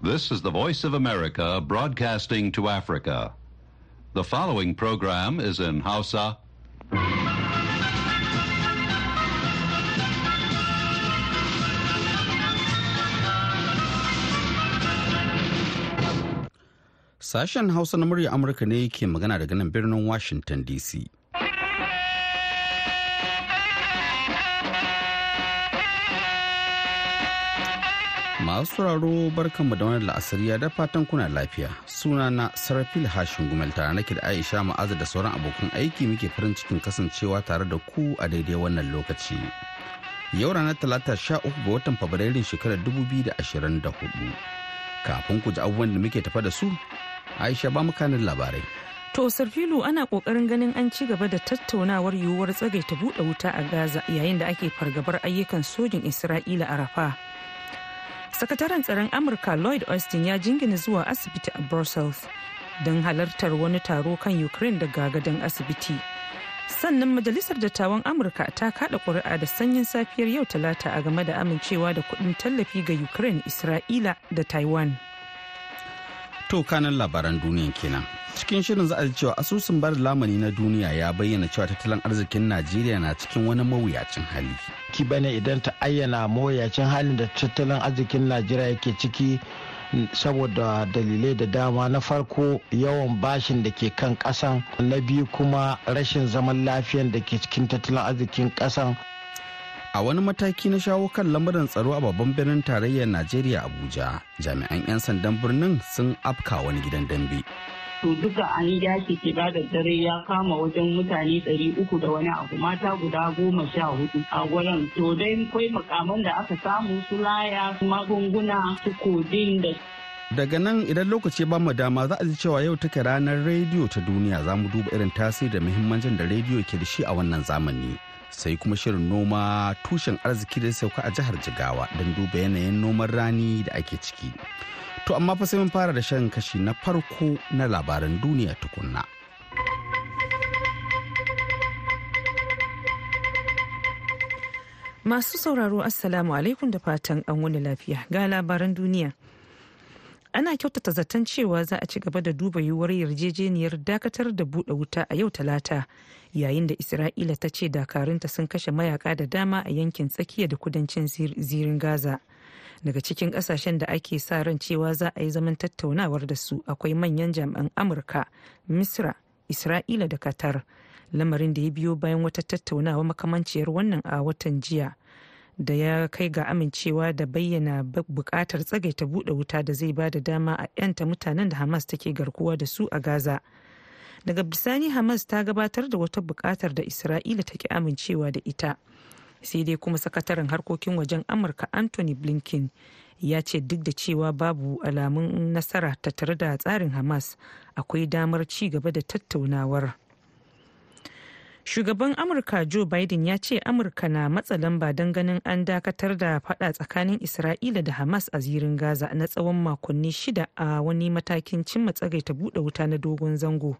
This is the Voice of America broadcasting to Africa. The following program is in Hausa. Sashen Hausa na murya Amurka ne ke magana daga nan birnin Washington DC. Masu sauraro barkanmu da wani la'asariya da fatan kuna lafiya. Suna na Sarfil Hashin Gumel tare nake da Aisha Ma'aza da sauran abokan aiki muke farin cikin kasancewa tare da ku a daidai wannan lokaci. Yau ranar Talata sha uku ga watan Fabrairun shekarar dubu biyu da ashirin da huɗu. Kafin ku ji abubuwan da muke tafa da su, Aisha ba kanin labarai. To Sarfilu ana ƙoƙarin ganin an ci gaba da tattaunawar yiwuwar tsagaita buɗe wuta a Gaza yayin da ake fargabar ayyukan sojin Isra'ila a Rafa. Sakataren tsaron amurka lloyd austin ya jingina zuwa asibiti a brussels don halartar wani taro kan ukraine daga gadon asibiti sannan majalisar dattawan amurka ta kada kuri'a da sanyin safiyar yau talata a game da amincewa da kuɗin tallafi ga ukraine isra'ila da taiwan To kanan labaran duniyan kenan. Cikin shirin za a ji cewa asusun bar lamani na duniya ya bayyana cewa tattalin arzikin Najeriya na cikin wani mawuyacin hali. ki ba ne idan ta ayyana mawuyacin halin da tattalin arzikin najeriya yake ciki saboda dalilai da dama na farko yawan bashin da ke kan kasan na biyu kuma rashin zaman lafiyan da ke cikin tattalin arzikin kasan A wani mataki na shawo kan lamarin tsaro a babban birnin tarayyar Najeriya Abuja, jami'an 'yan sandan birnin sun afka wani gidan dambe. To duka an yaki shiga da dare ya kama wajen mutane ɗari uku da wani abu mata guda goma sha huɗu a wurin to dai akwai makaman da aka samu su laya su magunguna su kodin da Daga nan idan lokaci ba mu dama za a ji cewa yau take ranar rediyo ta duniya za mu duba irin tasiri da muhimmancin da rediyo ke da shi a wannan zamani. Sai kuma shirin noma tushen arziki da sauka a jihar Jigawa don duba yanayin noman rani da ake ciki. To amma fa sai mun fara da shan kashi na farko na labaran duniya tukunna. masu sauraro assalamu alaikum da fatan an wani lafiya. Ga labaran duniya. Ana kyautata zaton cewa za a ci gaba da duba yiwuwar yarjejeniyar dakatar da buɗe wuta a yau talata yayin da isra'ila ta ce dakarunta sun kashe mayaka da dama a yankin tsakiya da kudancin zirin gaza. Daga cikin ƙasashen da ake sa ran cewa za a yi zaman tattaunawar da su akwai manyan jami'an amurka misra isra'ila da qatar. Lamarin da ya biyo bayan wata tattaunawa makamanciyar wannan a watan jiya da ya kai ga amincewa da bayyana buƙatar tsagaita buɗe wuta da zai ba da dama a 'yanta mutanen da hamas take garkuwa da su a gaza. Daga bisani hamas ta gabatar da wata buƙatar da isra'ila take amincewa da ita. Sai dai kuma sakataren harkokin wajen amurka anthony blinken ya ce duk da cewa babu alamun nasara tattare da tsarin hamas akwai damar ci gaba da tattaunawar. Shugaban amurka joe biden ya ce amurka na matsa lamba don ganin an dakatar da fada tsakanin isra'ila da hamas a zirin gaza na tsawon makonni shida a wani matakin cimma tsagaita buɗe wuta na dogon zango.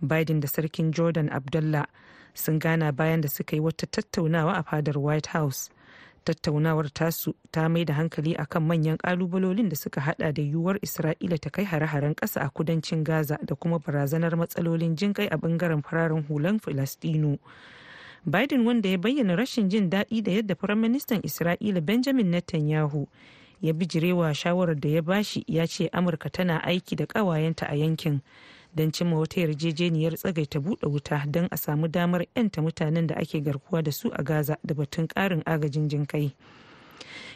Biden da sarkin jordan abdullah sun gana bayan da suka yi wata tattaunawa a fadar white house. Tattaunawar tasu ta mai da hankali akan manyan kalubalolin da suka hada da yiwuwar isra'ila ta kai hare-haren ƙasa a kudancin gaza da kuma barazanar matsalolin jinkai a ɓangaren fararen hulan filastino biden wanda ya bayyana rashin jin daɗi da yadda firaministan isra'ila benjamin netanyahu ya bijirewa shawarar da ya bashi ya ce amurka tana aiki da ƙawayenta a yankin. Don cimma wata yarjejeniyar tsagaita buɗe wuta don a samu damar 'yanta mutanen da ake garkuwa da su a gaza da batun ƙarin agajin jinkai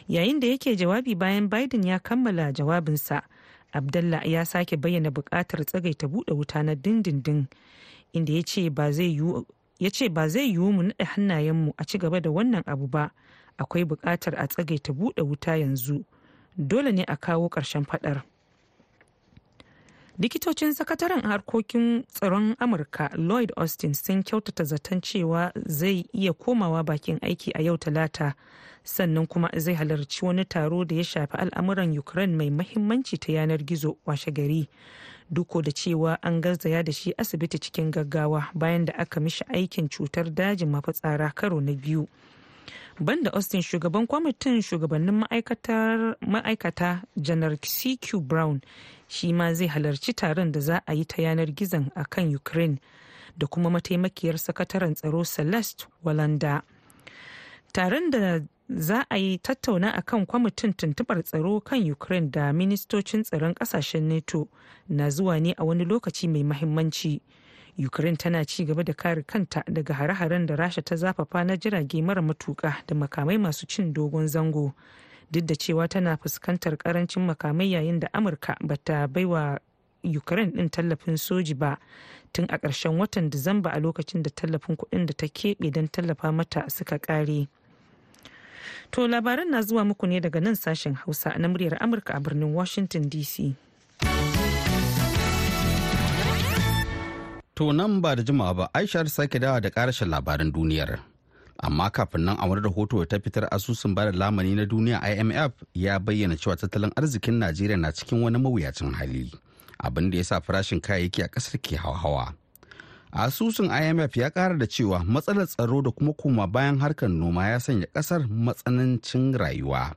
yayin da yake jawabi bayan biden ya kammala jawabinsa abdallah ya sake bayyana buƙatar tsagaita buɗe wuta na dindindin inda ya ce ba zai yiwu mu naɗa hannayenmu a ci gaba da wannan abu ba. Akwai buƙatar a tsagaita buɗe wuta yanzu. Dole ne a kawo ƙarshen faɗar. Likitocin sakataren harkokin tsaron amurka lloyd austin sun kyautata zaton cewa zai iya komawa bakin aiki a yau talata sannan kuma zai halarci wani taro da ya shafi al'amuran ukraine mai mahimmanci ta yanar gizo washe gari. Duk da cewa an garzaya da shi asibiti cikin gaggawa bayan da aka mishi aikin cutar dajin mafitsara karo na biyu. Banda austin shugaban kwamitin shugabannin ma'aikata janar cq brown shi ma zai halarci taron da za a yi ta yanar gizon a kan ukraine da kuma mataimakiyar sakataren tsaro celeste walanda. Taron da za a yi tattauna a kan kwamitin tuntubar tsaro kan ukraine da ministocin tsaron ƙasashen nato na zuwa ne a wani lokaci mai mahimmanci. Ukraine tana ci gaba da kare kanta daga hare-haren da rasha ta zafafa na jirage mara matuka da makamai masu cin dogon zango duk da cewa tana fuskantar ƙarancin makamai yayin da amurka bata baiwa ukraine din tallafin soji ba tun a ƙarshen watan disamba a lokacin da tallafin kuɗin da ta keɓe don tallafa mata suka ƙare. To labaran na zuwa muku ne daga nan sashen Hausa na muryar Amurka a birnin Washington DC. To nan ba da jimawa ba Aisha sake dawa da karashin labaran duniyar. Amma kafin nan a wani rahoto ta fitar asusun ba da lamani na duniya IMF ya bayyana cewa tattalin arzikin Najeriya na cikin wani mawuyacin hali. Abin da ya sa farashin kayayyaki a ƙasar ke hawa. asusun imf ya kara da cewa matsalar tsaro da kuma koma bayan harkar noma ya sanya ƙasar matsanancin rayuwa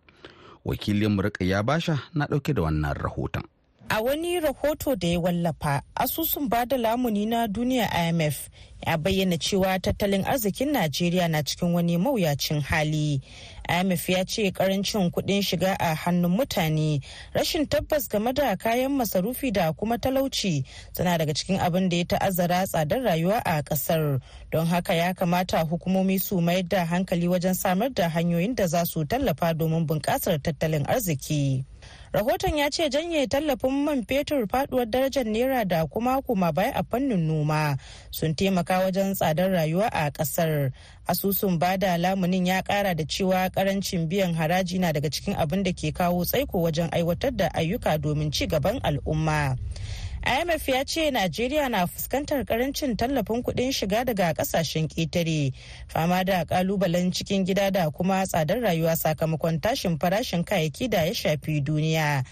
wakilin ya basha na ɗauke da wannan rahoton A wani rahoto da ya wallafa, asusun ba da lamuni na duniya IMF ya bayyana cewa tattalin arzikin Najeriya na cikin wani mawuyacin hali. IMF ya ce ƙarancin kuɗin shiga a hannun mutane, rashin tabbas game da kayan masarufi da kuma talauci suna daga cikin abin da ya ta'azzara tsadar rayuwa a ƙasar. Don haka ya kamata hukumomi su mayar da hankali wajen samar da hanyoyin da za su tallafa domin bunƙasar tattalin arziki. Rahoton ya ce janye tallafin man fetur faduwar darajar naira da kuma kuma baya a fannin noma sun taimaka wajen tsadar rayuwa a ƙasar. Asusun ba da lamunin ya kara da cewa ƙarancin biyan haraji na daga cikin abin da ke kawo tsaiko wajen aiwatar da ayyuka domin ci gaban al'umma. Imf ya ce najeriya na fuskantar ƙarancin tallafin kuɗin shiga daga ƙasashen ƙetare fama da kalubalen cikin gida da kuma tsadar rayuwa sakamakon tashin farashin kayayyaki da ya shafi duniya.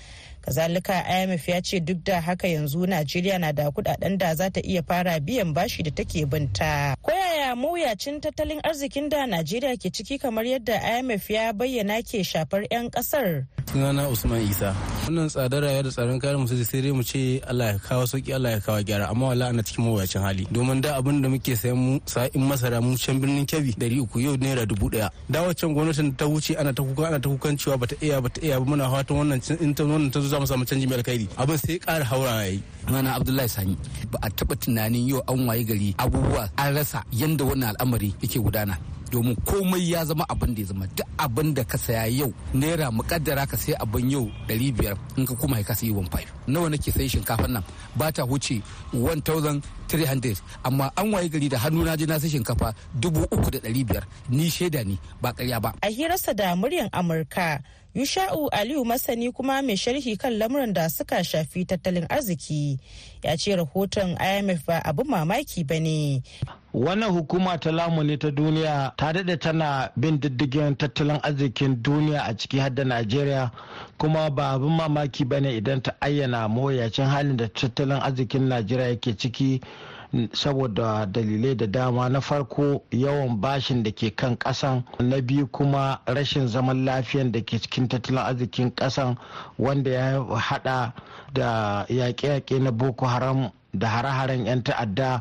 Kazalika imf ya ce duk da haka yanzu najeriya na da kuɗaɗen da za ta iya fara biyan bashi da take binta. Koyaya mawuyacin tattalin arzikin da najeriya ke ciki kamar yadda imf ya bayyana ke shafar 'yan ƙasar sunana usman isa. Wannan tsadar rayuwa da tsaron kayan musu sai dai mu ce allah ya kawo sauƙi allah ya kawo gyara. Amma wala ana cikin mawuyacin hali. Domin da abin da muke sayan mu sa'in masara mu can birnin kebbi dari uku yau naira dubu ɗaya da waccan gwamnatin ta wuce ana ta kuka ana ta kukan cewa bata iya bata iya muna fatan wannan in ta wannan ta zo za mu samu canji mai alkhairi. Abin sai ƙara haura yayi. Mana Abdullahi Sani ba a taɓa tunanin yau an waye gari abubuwa an rasa yanda wannan al'amari yake gudana. domin komai ya zama abin da ya zama. Duk abin da ka saya yau naira mukaddara ka sai abin yau 500 in ka kuma ka sai 15 nawa nake sai shinkafar nan? Ba ta huce 1300 amma an waye gari da hannu na je na sai shinkafa 3500 ni shaida ne ba karya ba. A hirarsa da muryan amurka Yusha'u Aliyu masani kuma mai sharhi kan lamuran da suka shafi tattalin arziki ya ce rahoton IMF ba abu mamaki ba ne. wannan hukuma ta lamuni ta duniya ta daɗe tana bin diddigin tattalin arzikin duniya a ciki har da najeriya kuma ba abin mamaki ba ne idan ta ayyana mawuyacin halin da tattalin arzikin najeriya yake ciki saboda dalilai da dama. Na farko yawan bashin da ke kan kasan na biyu kuma rashin zaman lafiyan da ke cikin tattalin arzikin kasan wanda ya hada da yaƙe-yaƙe na boko haram da hare-haren 'yan ta'adda.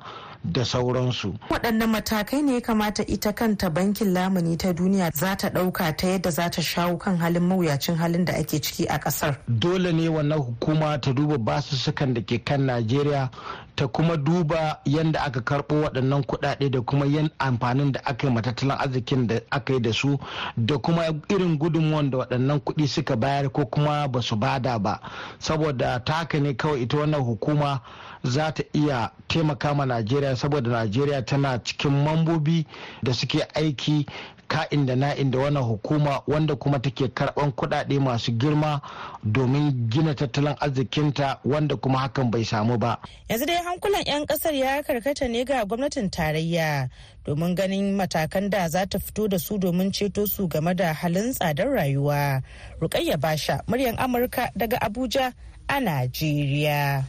Da sauransu. Waɗanne matakai ne ya kamata ita kanta bankin lamuni ta duniya za ta ɗauka ta yadda za ta shawo kan halin mawuyacin halin da ake ciki a ƙasar. Dole ne wannan hukuma ta duba basussukan da ke kan Najeriya ta kuma duba yadda aka karɓo waɗannan kuɗaɗe da kuma yin amfanin da aka yi matattalin arzikin da aka yi da su da kuma irin gudunmuwan da waɗannan kuɗi suka bayar ko kuma ba su ba da ba saboda ta haka ne kawai ita wannan hukuma za ta iya taimaka ma najeriya saboda najeriya tana cikin mambobi da suke aiki ka'in da na'in da wannan hukuma wanda kuma take karɓan kudade masu girma domin gina tattalin arzikinta wanda kuma hakan bai samu ba. Yanzu dai hankulan 'yan ƙasar ya karkata ne ga gwamnatin tarayya domin ganin matakan da za ta fito da su domin ceto su game da halin tsadar rayuwa. Rukayya Basha, muryar Amurka daga Abuja a Najeriya.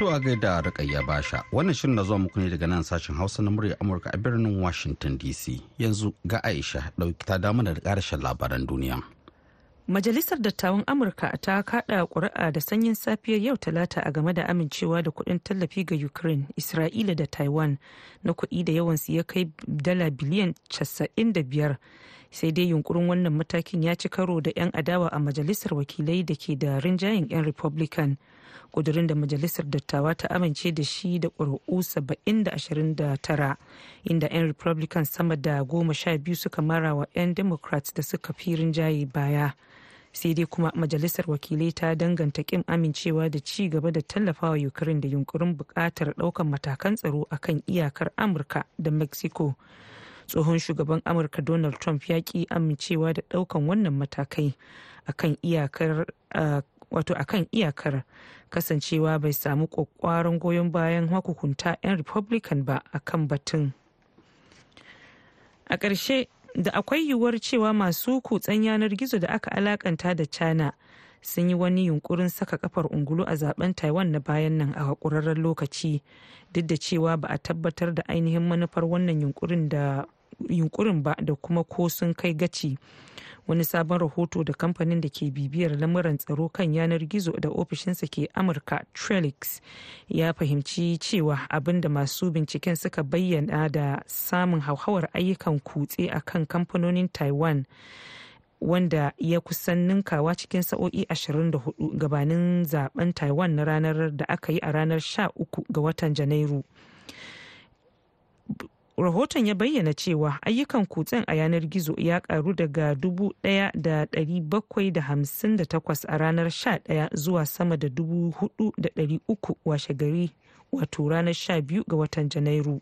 To a gaida Rukayya Basha, wannan shirin na zuwa muku ne daga nan sashen Hausa na murya Amurka a birnin Washington DC. Yanzu ga Aisha ɗauki ta damu da ƙarshen labaran duniya. Majalisar Dattawan Amurka ta kaɗa ƙuri'a da sanyin safiyar yau talata a game da amincewa da kuɗin tallafi ga Ukraine, Isra'ila da Taiwan na kuɗi da yawansu ya kai dala biliyan 95 sai dai yunkurin wannan matakin ya ci karo da 'yan adawa a majalisar wakilai da ke da rinjayen 'yan Republican. kudurin da majalisar dattawa ta amince da shi da ƙuri'u 70-29 inda 'yan republican sama da goma sha biyu suka mara wa 'yan democrats da suka fi rinjaye baya sai dai kuma majalisar wakilai ta danganta kin amincewa da ci gaba da tallafawa ukraine da yunkurin buƙatar ɗaukar matakan tsaro akan iyakar amurka da mexico tsohon shugaban amurka donald trump ya ki amincewa da ɗaukan wannan matakai akan iyakar wato akan iyakar kasancewa bai samu kwakwaron goyon bayan hukunta 'yan republican ba akan batun. A ƙarshe da akwai yiwuwar cewa masu kutsen yanar gizo da aka alakanta da china sun yi wani yunkurin saka kafar ungulu a zaɓen taiwan na bayan nan a hakurarren lokaci duk da cewa ba a tabbatar da ainihin manufar wannan yunkurin ba da kuma ko sun kai gaci. Wani sabon rahoto da kamfanin da ke bibiyar lamuran tsaro kan yanar gizo da ofishinsa ke amurka trelix ya fahimci cewa abin da masu binciken suka bayyana da samun hauhawar ayyukan kutse a kan kamfanonin taiwan wanda ya kusan ninkawa cikin sa'o'i 24 gabanin zaɓen taiwan na ranar da aka yi a ranar 13 ga watan janairu. Rahoton ya bayyana cewa ayyukan kutsen a yanar gizo ya karu daga 1,758 a ranar 11 zuwa sama da 4,300 washe gari wato ranar 12 ga watan janairu.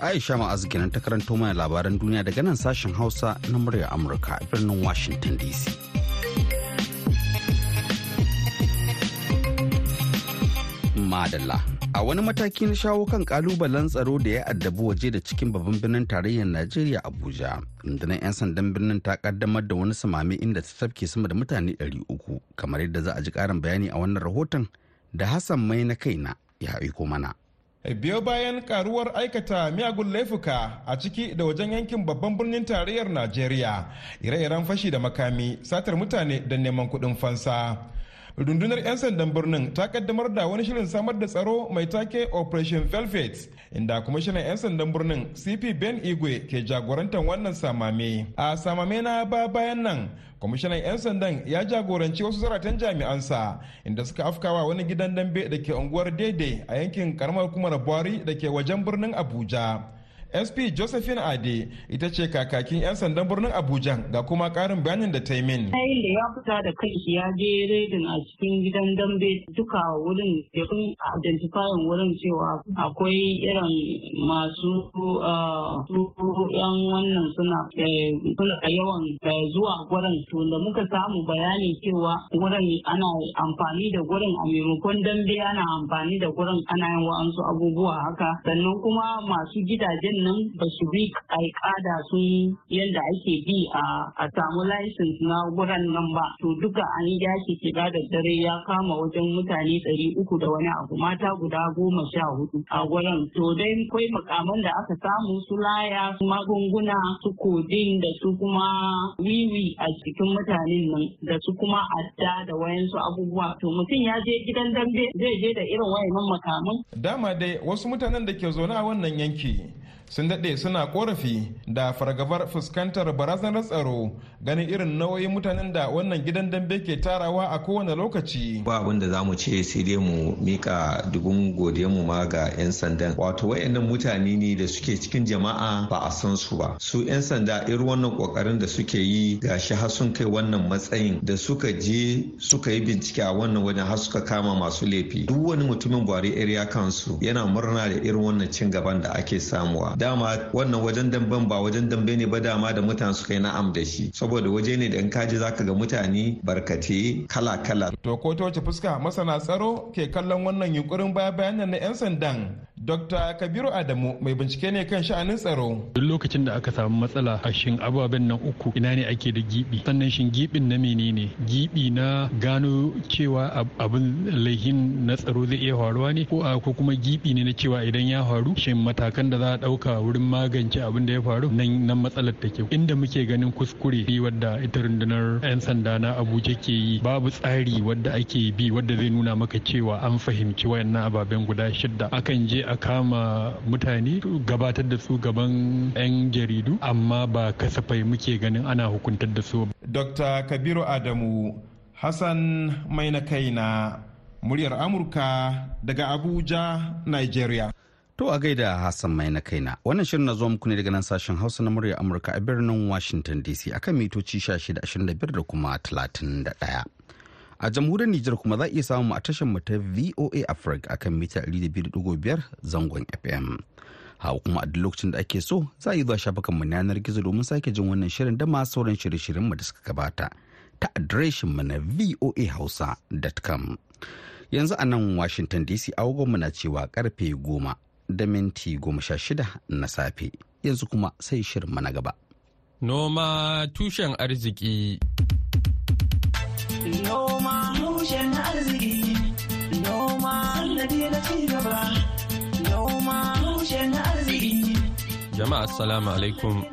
Aisha Ma'azu kenan ta karanto mana labaran duniya daga nan sashen Hausa na murya Amurka a birnin Washington DC. Madalla. A wani mataki na shawo kan kalubalen tsaro da ya addabi waje da cikin babban birnin tarayyar Najeriya Abuja. Rundunar 'yan sandan birnin ta kaddamar da wani samami inda ta tafke sama da mutane 300 kamar yadda za a ji karin bayani a wannan rahoton da Hassan mai na kaina ya aiko mana. Biyo bayan karuwar aikata miyagun laifuka a ciki da wajen yankin babban birnin tarayyar najeriya ire-iren fashi da makami satar mutane da neman kuɗin fansa. Rundunar 'yan sandan birnin ta kaddamar da wani shirin samar da tsaro mai take operation velvet inda kwamishinan 'yan sandan birnin cp ben igwe ke jagorantar wannan samame. A samame na ba bayan nan kwamishinan 'yan sandan ya jagoranci wasu zaratan jami'ansa inda suka afkawa wani gidan dambe da ke unguwar daidai a yankin karamar hukumar buhari da ke wajen birnin abuja. Sp josephine ade ita ce kakakin 'yan sandan birnin abuja ga kuma karin bayanin da ta yi min da ya fita da kai ya je redin a cikin gidan dambe duka wurin da kun identifying wurin cewa akwai irin masu yan wannan suna suna yawan zuwa gurin to da muka samu bayani cewa wurin ana amfani da gurin a maimakon dambe ana amfani da gurin ana yin wa'ansu abubuwa haka. Sannan kuma masu gidajen nan ba su bi alƙada sun yadda ake bi a samu license na wuran nan ba. To duka an yaki shiga da dare ya kama wajen mutane ɗari uku da wani abu mata guda goma sha huɗu a wurin. To dai kwai makaman da aka samu su laya su magunguna su kodin da su kuma wiwi a cikin mutanen nan da su kuma adda da wayansu abubuwa. To mutum ya je gidan dambe zai je da irin wayannan makaman. Dama dai wasu mutanen da ke zaune a wannan yanki sun daɗe suna korafi da fargabar fuskantar barazanar tsaro ganin irin nauyin mutanen da wannan gidan dambe ke tarawa a kowane lokaci. Ba abin da za mu ce sai dai mu mika dubun mu ma ga 'yan sandan. Wato wayannan mutane ne da suke cikin jama'a ba a san su ba. Su 'yan sanda irin wannan ƙoƙarin da suke yi ga shi har sun kai wannan matsayin da suka je suka yi bincike a wannan wajen har suka kama masu laifi. Duk wani mutumin Buhari area kansu yana murna da irin wannan cin gaban da ake samuwa. Dama wannan wajen damben ba wajen dambe ne ba dama da mutane suka yi na'am da shi saboda waje ne da in kaji zaka ga mutane barkate kala-kala. To ko ta wace fuska masana tsaro ke kallon wannan yunkurin baya bayan na 'yan sandan Dr. Kabiru Adamu mai bincike ne kan sha'anin tsaro. Duk lokacin da aka samu matsala a shin ababen nan uku ina ne ake da gibi sannan shin gibin na menene gibi na gano cewa abin laihin na tsaro zai iya faruwa ne ko a ko kuma gibi ne na cewa idan ya faru shin matakan da za a ɗauka wurin magance abin da ya faru nan nan matsalar take inda muke ganin kuskure wadda ita rundunar 'yan sanda na Abuja ke yi babu tsari wadda ake bi wadda zai nuna maka cewa an fahimci wayannan ababen guda shidda akan je a kama mutane gabatar da su gaban 'yan jaridu amma ba kasafai muke ganin ana hukuntar da su. Dr. Kabiru Adamu Hassan mai na kaina muryar Amurka daga Abuja, Nigeria. To a gaida Hassan mai na kaina wannan shirin na zuwa muku ne daga nan sashen Hausa na muryar Amurka a birnin Washington DC akan mitoci 1625 da kuma 31. A jamhuriyar Nijar kuma za a iya samu a tashar mu ta VOA Africa akan mita 200.5 zangon FM. Hawa kuma a duk lokacin da ake so za a yi zuwa shafukan mu yanar gizo domin sake jin wannan shirin da masu sauran shirye-shiryen mu da suka gabata ta adireshin mu na voahausa.com. Yanzu a nan Washington DC agogon mu na cewa ƙarfe goma da minti goma sha shida na safe. Yanzu kuma sai shirin mu na gaba. Noma tushen arziki. Noma tushen arziki. Noma na cigaba. Noma tushen arziki. Jama'a assalamu alaikum.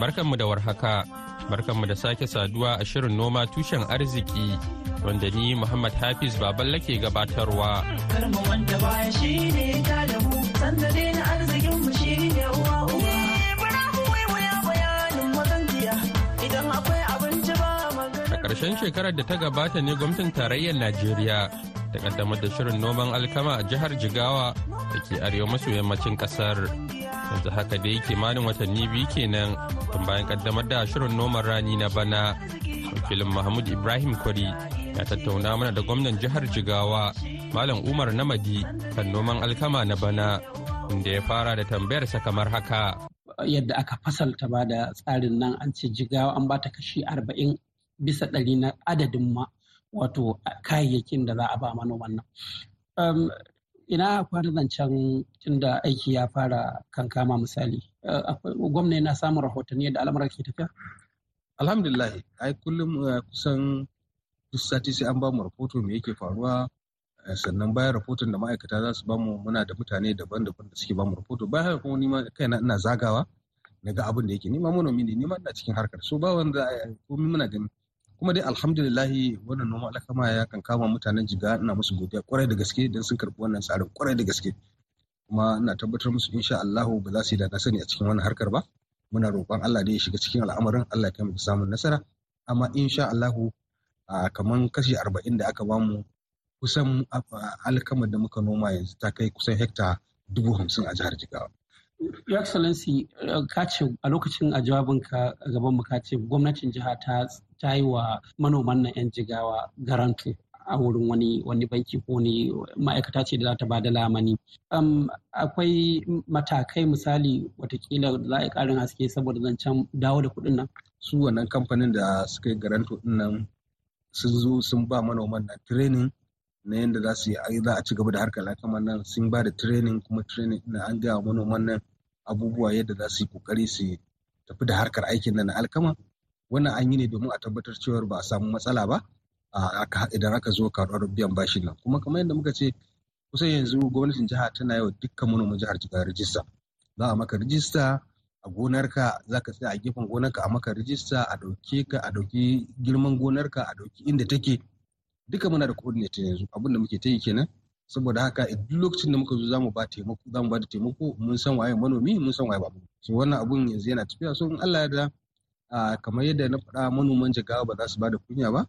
Barkanmu da warhaka. Barkanmu da sake saduwa a shirin noma tushen arziki wanda ni Muhammad Hafiz Baballa ke gabatarwa. Karma wanda baya shi ne ta da mu. Sannadi na arzikin mu shi ne uwa uwa. Idan akwai abinci ba A ƙarshen shekarar da ta gabata ne gwamnatin tarayyar Najeriya ta kaddamar da shirin noman alkama a jihar Jigawa da ke arewa maso yammacin ƙasar. Yanzu haka da yake manin watanni biyu kenan tun bayan kaddamar da shirin noman rani na bana. Wakilin Mahmud Ibrahim Kwari ya tattauna mana da gwamnan jihar Jigawa Malam Umar Namadi kan noman alkama na bana inda ya fara da tambayarsa kamar haka. Yadda aka fasalta ba da tsarin nan an ce jigawa an bata kashi arba'in bisa ɗari na adadin ma wato kayayyakin da za a ba manoman nan. Um, ina kwana zancen tunda aiki ya fara kankama misali. Gwamna yana samun rahotanni yadda al'amuran ke tafiya? Alhamdulillah, ai kullum kusan duk sati sai an ba mu rahoto me yake faruwa sannan bayan rahoton da ma'aikata za su ba mu muna da mutane daban-daban da suke ba mu rahoto. Bayan haka kuma nima kaina ina zagawa na ga abin da yake. Nima manomi ne nima ina cikin harkar. So ba wanda komai muna gani. Kuma dai alhamdulillahi wannan noma alkama ya kan kama mutanen jiga. Ina musu godiya ƙwarai da gaske don sun karɓi wannan tsarin ƙwarai da gaske. Kuma ina tabbatar musu insha Allahu ba za su yi da na sani a cikin wannan harkar ba. Muna roƙon Allah da ya shiga cikin al'amarin. Allah ya kai mu samun nasara. Amma insha Allahu kamar kashi arba'in da aka ba mu kusan alkamar da muka noma yanzu ta kai kusan hekta dubu hamsin a jihar Jigawa. Your Excellency, ka ce a lokacin a jawabinka gaban mu ka ce gwamnatin jiha ta yi wa manoman nan 'yan jigawa garantu a wurin wani wani banki ko ne ma'aikata ce da za ta ba da lamani. akwai matakai misali wataƙila za a yi ƙarin haske saboda zancen dawo da kuɗin nan. Su wannan kamfanin da suka yi garanto ɗin nan sun zo sun ba manoman nan training na yadda za su yi za a ci gaba da harkar alkaman nan sun ba da training kuma training na an gaya manoman nan abubuwa yadda za su yi ƙoƙari su tafi da harkar aikin nan na alkama. Wannan an yi ne domin a tabbatar cewa ba a samu matsala ba idan aka zo karuwar biyan bashin nan. Kuma kamar yadda muka ce kusan yanzu gwamnatin jiha tana wa dukkan manoman jihar jiga rijista za a maka rijista a gonarka za ka tsaya a gefen gonarka a maka rijista a ɗauke ka a ɗauki girman gonarka a ɗauki inda take. Duka muna da coordinator yanzu. Abin da muke ta yi kenan. Saboda haka duk lokacin da muka zo za mu ba taimako za mu ba da taimako. Mun san waye manomi mun san waye ba so wannan abun yanzu yana tafiya. So in Allah ya da kamar yadda na faɗa manoman jigawa ba za su ba da kunya ba.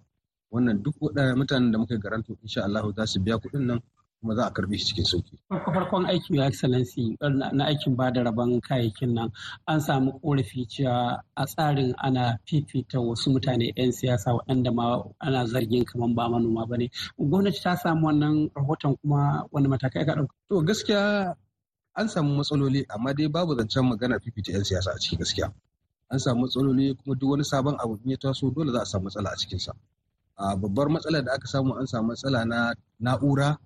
Wannan duk mutanen da muka garanto insha Allah za su biya kuɗin nan. Kuma za a karɓe shi cikin sauƙi. Farko farkon aikin ya excellency na aikin ba da rabon kayayyakin nan an samu korafi cewa a tsarin ana fifita wasu mutane 'yan siyasa waɗanda ma ana zargin kamar ba manoma ba ne. Gwamnati ta samu wannan rahoton kuma wani matakai ka ɗauka. To gaskiya an samu matsaloli amma dai babu zancen magana fifita 'yan siyasa a ciki gaskiya. An samu matsaloli kuma duk wani sabon abu ya taso dole za a samu matsala a cikinsa. Babbar matsalar da aka samu an samu matsala na na'ura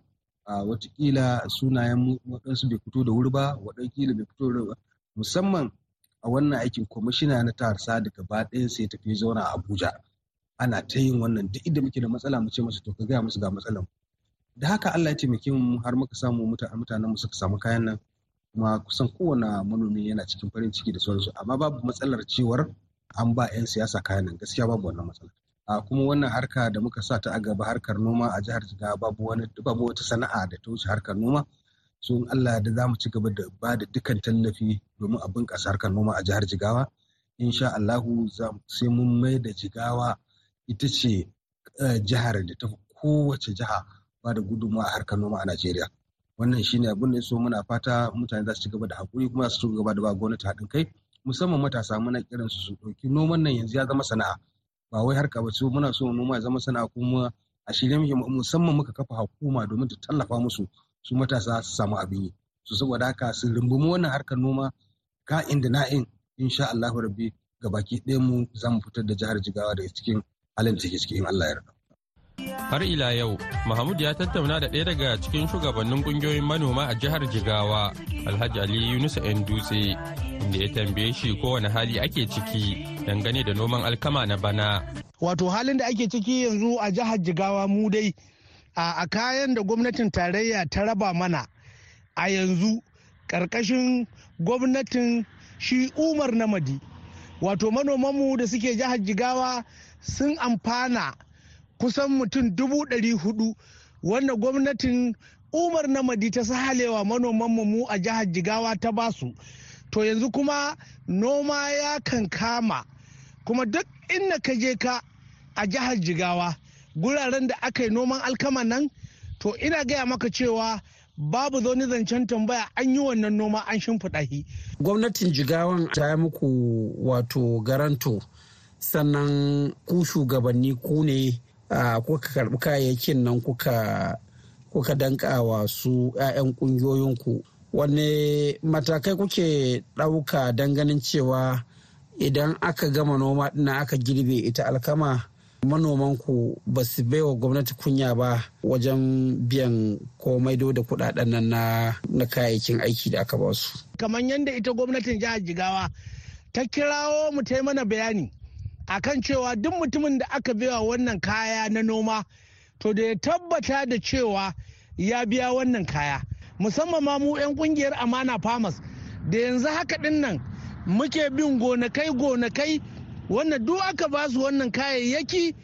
a wataƙila sunayen waɗansu bai fito da wuri ba waɗansu bai fito da musamman a wannan aikin kwamishina na tarsa da gaba ɗayan sai tafi zauna a abuja. Ana ta yin wannan duk inda muke da matsala mu ce musu to ka gaya musu ga matsalan da haka allah ya taimake mu har muka samu mutanen mu suka samu kayan nan. Kuma kusan kowane manomi yana cikin farin ciki da sauransu. Amma babu matsalar cewar an ba 'yan siyasa kayan nan. Gaskiya babu wannan matsala a kuma wannan harka da muka sa ta a gaba harkar noma a jihar jigawa babu wani babu wata sana'a da ta wuce harkar noma. So in Allah da za mu ci gaba da ba da dukkan tallafi domin a bunƙasa harkar noma a jihar jigawa. Insha Allahu sai mun mai da jigawa ita ce jihar da ta kowace jiha ba da gudunmawa a harkar noma a Najeriya. Wannan shine abin da so muna fata mutane za su ci gaba da haƙuri kuma su ci gaba da ba gwamnati haɗin kai. Musamman matasa muna kiran su su ɗauki noman nan yanzu ya zama sana'a. Ba wai harka ba ce muna so noma ya zama sana'a kuma a shirye muke musamman muka kafa hukuma domin ta tallafa musu su matasa su samu abin yi. Su saboda haka su rumbumi wannan harkar noma ka inda na'in insha Allahu rabbi gabaki ɗayan mu za mu fitar da jihar Jigawa daga cikin halin da take cikin Allah ya yarda. Har ila yau, Mahmud ya tattauna da ɗaya daga cikin shugabannin ƙungiyoyin manoma a jihar Jigawa, Alhaji Ali Yunusa ‘yan dutse, inda ya tambaye shi kowane hali ake ciki dangane da noman alkama na bana. Wato halin da ake ciki yanzu a jihar Jigawa mu dai a kayan da gwamnatin tarayya ta raba mana a yanzu ƙarƙashin gwamnatin shi Umar Namadi. Wato manomanmu da suke jihar Jigawa sun amfana kusan mutum dubu ɗari huɗu wanda gwamnatin umar namadi ta sahalewa manoman mu a jihar jigawa ta ba su to yanzu kuma noma ya kan kama kuma duk inda ka je ka a jihar jigawa guraren da aka yi noman alkama nan to ina gaya maka cewa babu zaune zancen tambaya an yi wannan noma an shimfiɗa shi. gwamnatin jigawan ta yi muku wato garanto sannan ku shugabanni ku ne kuka karɓi kayayyakin nan kuka danka wa su 'ya'yan kungiyoyinku wanne matakai kuke ɗauka don ganin cewa idan aka gama noma ɗina aka girbe ita alkama manomanku ba su baiwa gwamnati kunya ba wajen biyan ko maido da kuɗaɗen nan na kayayyakin aiki da aka ba su. kamar yadda ita gwamnatin jihar jigawa ta kirawo mu ta mana bayani akan cewa duk mutumin da aka biya wannan kaya na noma to da ya tabbata da cewa ya biya wannan kaya musamman ma mu 'yan ƙungiyar amana farmers. Da yanzu haka ɗin nan muke bin gonakai gonakai wanda duk aka ba su wannan kayayyaki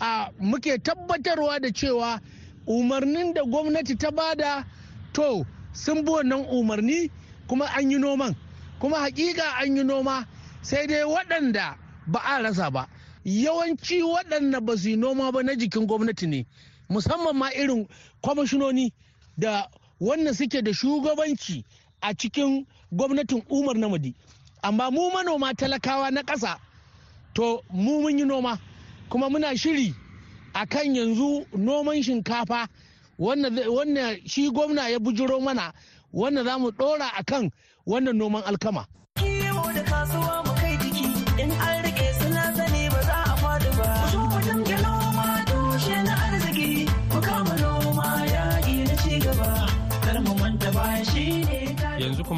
a muke tabbatarwa da cewa umarnin da gwamnati ta ba da to sun bi wannan umarni kuma an yi noman. Kuma hakika an yi noma sai dai waɗanda ba a rasa ba. Yawanci waɗanda ba su yi noma ba na jikin gwamnati ne. Musamman ma irin kwamishinoni da wannan suke da shugabanci a cikin gwamnatin umar namadi amma mu manoma talakawa na ƙasa to mu mun yi noma kuma muna shiri a kan yanzu noman shinkafa wannan shi gwamna ya bujiro mana wannan za mu ɗora a kan wannan noman alkama.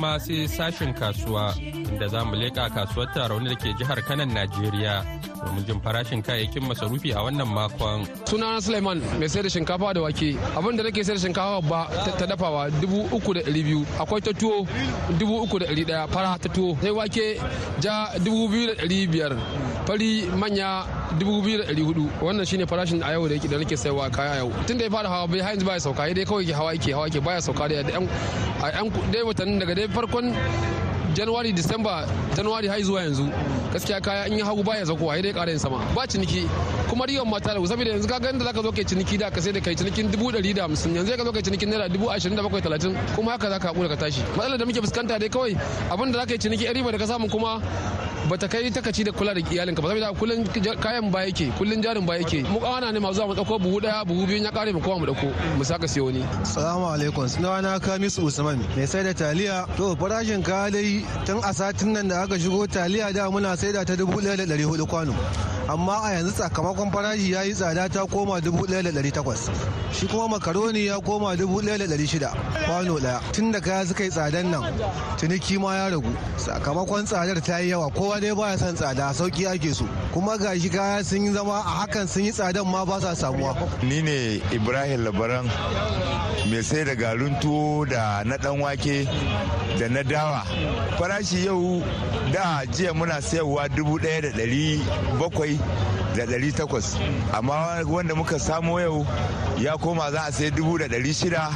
Kuma sai sashen kasuwa inda za mu leƙa kasuwar tarauni da ke jihar Kanan Najeriya domin jin farashin kayayyakin masarufi a wannan makon. sunana suleiman mai sayar da shinkafa da wake. Abin da nake sayar da shinkafa ba ta dafawa dubu uku da ɗari biyu. Akwai ta tuwo dubu uku da ɗari ɗaya. Fara ta tuwo sai wake ja dubu biyu da ɗari biyar. Fari manya dubu biyu da ɗari huɗu. Wannan shine farashin a yau da yake da nake sayarwa kaya yau. Tun da ya fara hawa bai har yanzu baya sauka. Dai kawai hawa yake hawa yake baya sauka da yan a yan dai watannin daga dai farkon januwari disamba januwari har zuwa yanzu. Gaskiya kaya in yi hagu baya zakowa dai ƙara yin sama. Ba ciniki. Kuma riyon mata da saboda yanzu ka ganin da zaka zo kai ciniki da ka sai da kai cinikin dubu ɗari da hamsin. Yanzu ka zo kai cinikin naira dubu ashirin da bakwai talatin. Kuma haka za ka haƙura ka tashi. Matsalar da muke fuskanta dai kawai abin da za ka yi ciniki riba da ka samu kuma ba ta kai takaci da kula da iyalinka ba saboda kullun kayan ba yake kullun jarin ba yake. Mu kawana ne masu zuwa mu ɗauko buhu ɗaya buhu biyu ya kare mu kowa mu ɗauko mu saka siyo ni Salamu alaikum. Sunana Kamis Usman mai sai da taliya. To farashin kaya dai tun a satin nan da aka shigo taliya da muna sai da ta dubu ɗaya da ɗari huɗu kwano. Amma a yanzu sakamakon farashi ya yi tsada ta koma dubu ɗaya da ɗari takwas. Shi kuma makaroni ya koma dubu ɗaya da ɗari shida. Kwano ɗaya. Tun da kaya suka yi tsadan nan ciniki ma ya ragu. Sakamakon tsadar ta yi yawa. Kowa dai baya son tsada. Sauki ake so. Kuma ga shi kaya sun yi zama a hakan sun yi tsadan ma ba sa samuwa. Ni ne ibrahim labaran mai sai da garin tuwo da na dan wake da na dawa. Farashi yau da jiya muna sayarwa dubu ɗaya da ɗari bakwai da ɗari takwas. Amma wanda muka samo yau ya koma za a sai dubu da ɗari shida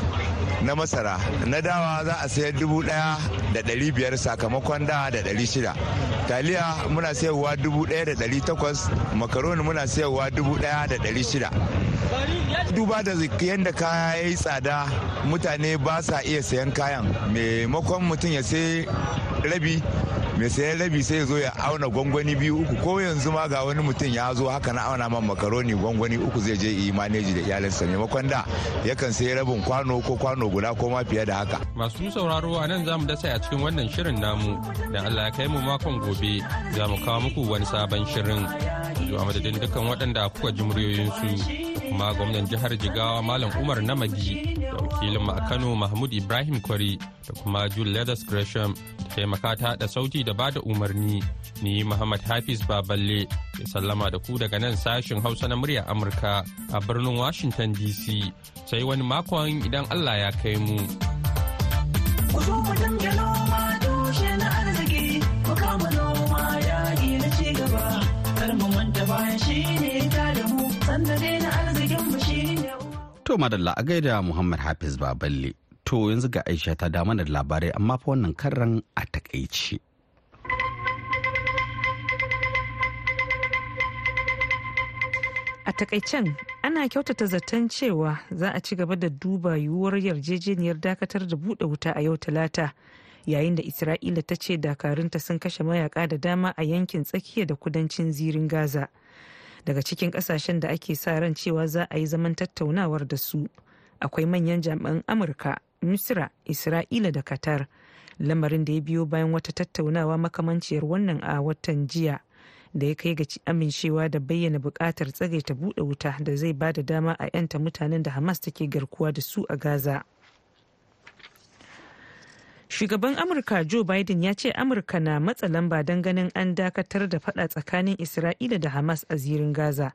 na masara. Na dawa za a sayar dubu ɗaya da ɗari biyar sakamakon da da ɗari shida. Taliya muna sayarwa dubu ɗaya da ɗari takwas. Makaroni muna sayarwa dubu ɗaya da ɗari shida. Duba da yadda kaya ya yi tsada mutane ba sa iya sayan kayan. Maimakon mutum ya sai rabi mai sayan rabi sai zo ya auna gwangwani biyu uku ko yanzu ma ga wani mutum ya zo haka na auna man makaroni gwangwani uku zai je yi maneji da iyalinsa maimakon da yakan sayi rabin kwano ko kwano guda ko ma fiye da haka. Masu sauraro a nan za mu dasa a cikin wannan shirin namu dan Allah ya kai mu makon gobe za mu kawo muku wani sabon shirin. Zuwa madadin dukkan waɗanda kuka ji muryoyinsu kuma gwamnan jihar Jigawa Malam Umar Namadi da wakilin a Kano Mahmud Ibrahim Kwari da kuma Jule Leathers Gresham da taimaka ta da sauti da ba da umarni ni Muhammad Hafiz Baballe ya sallama da ku daga nan sashin Hausa na murya Amurka a birnin Washington DC sai wani makon idan Allah ya kai mu. To madalla a gaida Muhammad Hafiz Baballe. To yanzu ga Aisha ta da labarai amma fa wannan karran a takaici. A takaicen ana kyautata zaton cewa za a ci gaba da duba yiwuwar yarjejeniyar dakatar da buɗe wuta a yau talata yayin da Isra'ila ta ce dakarunta sun kashe mayaka da dama a yankin tsakiya da kudancin zirin Gaza. Daga cikin ƙasashen da ake sa ran cewa za a yi zaman tattaunawar da su akwai manyan jami'an Amurka, Misra, Isra'ila da Qatar. Lamarin da ya biyo bayan wata tattaunawa makamanciyar wannan a watan jiya. da ya kai ga amincewa da bayyana buƙatar tsagaita buɗe wuta da zai ba da dama a 'yanta mutanen da hamas take garkuwa da su a gaza shugaban amurka joe biden ya ce amurka na matsa lamba don ganin an dakatar da fada tsakanin isra'ila da hamas a zirin gaza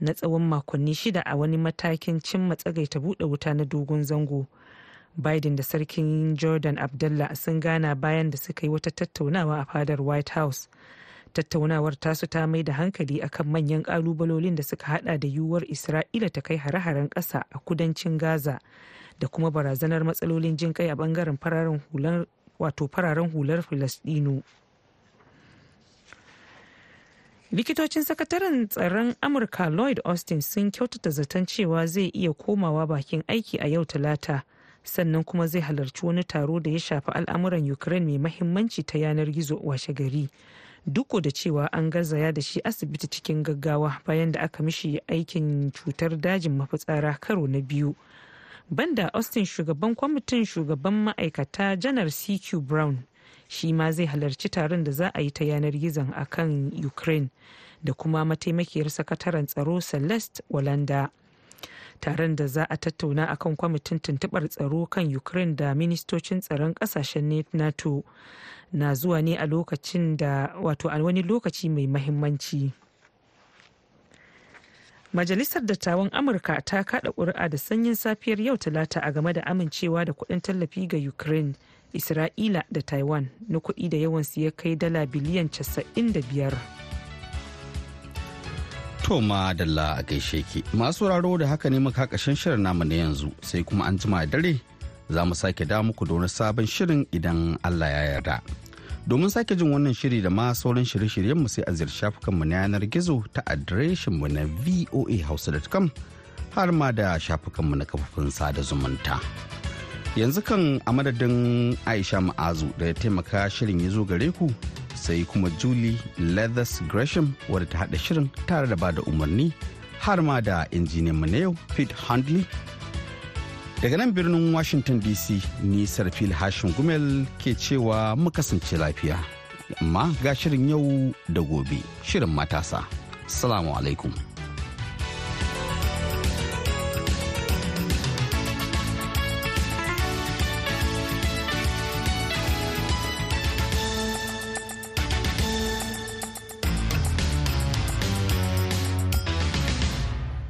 na tsawon makonni shida a wani matakin cimma tsagaita buɗe wuta na dogon zango. Biden da sarkin jordan abdullah sun gana bayan da suka yi wata tattaunawa a fadar white house. Tattaunawar tasu ta mai da hankali akan manyan kalubalolin da suka hada da yiwuwar isra'ila ta kai hare-haren ƙasa a kudancin gaza. Da kuma barazanar matsalolin jin kai a ɓangaren fararen hular wato fararen hular filistino likitocin sakataren tsaron amurka lloyd austin sun kyautata zaton cewa zai iya komawa bakin aiki a yau talata sannan kuma zai halarci wani taro da ya shafi al'amuran ukraine mai mahimmanci ta yanar gizo washe gari duk da cewa an garzaya da shi asibiti cikin gaggawa bayan da aka mishi aikin cutar dajin mafitsara karo na biyu. Banda austin shugaban kwamitin shugaban ma'aikata janar cq brown shi ma zai halarci taron da za a yi ta yanar gizon a kan ukraine da kuma mataimakiyar sakataren tsaro celeste walanda. Taron da za a tattauna akan kwamitin tuntubar tsaro kan ukraine da ministocin tsaron ƙasashen nato na zuwa ne a lokacin da wato a wani lokaci mai mahimmanci. Majalisar dattawan amurka ta kada ƙuri'a da sanyin safiyar yau talata a game da amincewa da kuɗin tallafi ga ukraine isra'ila da taiwan na kuɗi da yawansu ya kai dala biliyan 95 To ma dalla a gaishe ki masu sauraro da haka ne muka kashin shirin namu na yanzu sai kuma an jima dare za mu sake da muku da wani sabon shirin idan Allah ya yarda. Domin sake jin wannan shiri da ma sauran shirye-shiryen mu sai a ziyarci shafukan mu na yanar gizo ta adireshin mu na voahausa.com har ma da shafukan mu na kafofin sada zumunta. Yanzu kan a madadin Aisha Ma'azu da ya taimaka shirin ya zo gare ku sai kuma Julie Leathers Gresham wadda ta haɗa shirin tare da ba da umarni har ma da injiniyan mu na yau Pete Handley. Daga nan birnin Washington DC ni Sarfil Hashim Gumel ke cewa mu kasance lafiya. Amma ga shirin yau da gobe shirin matasa. salamu alaikum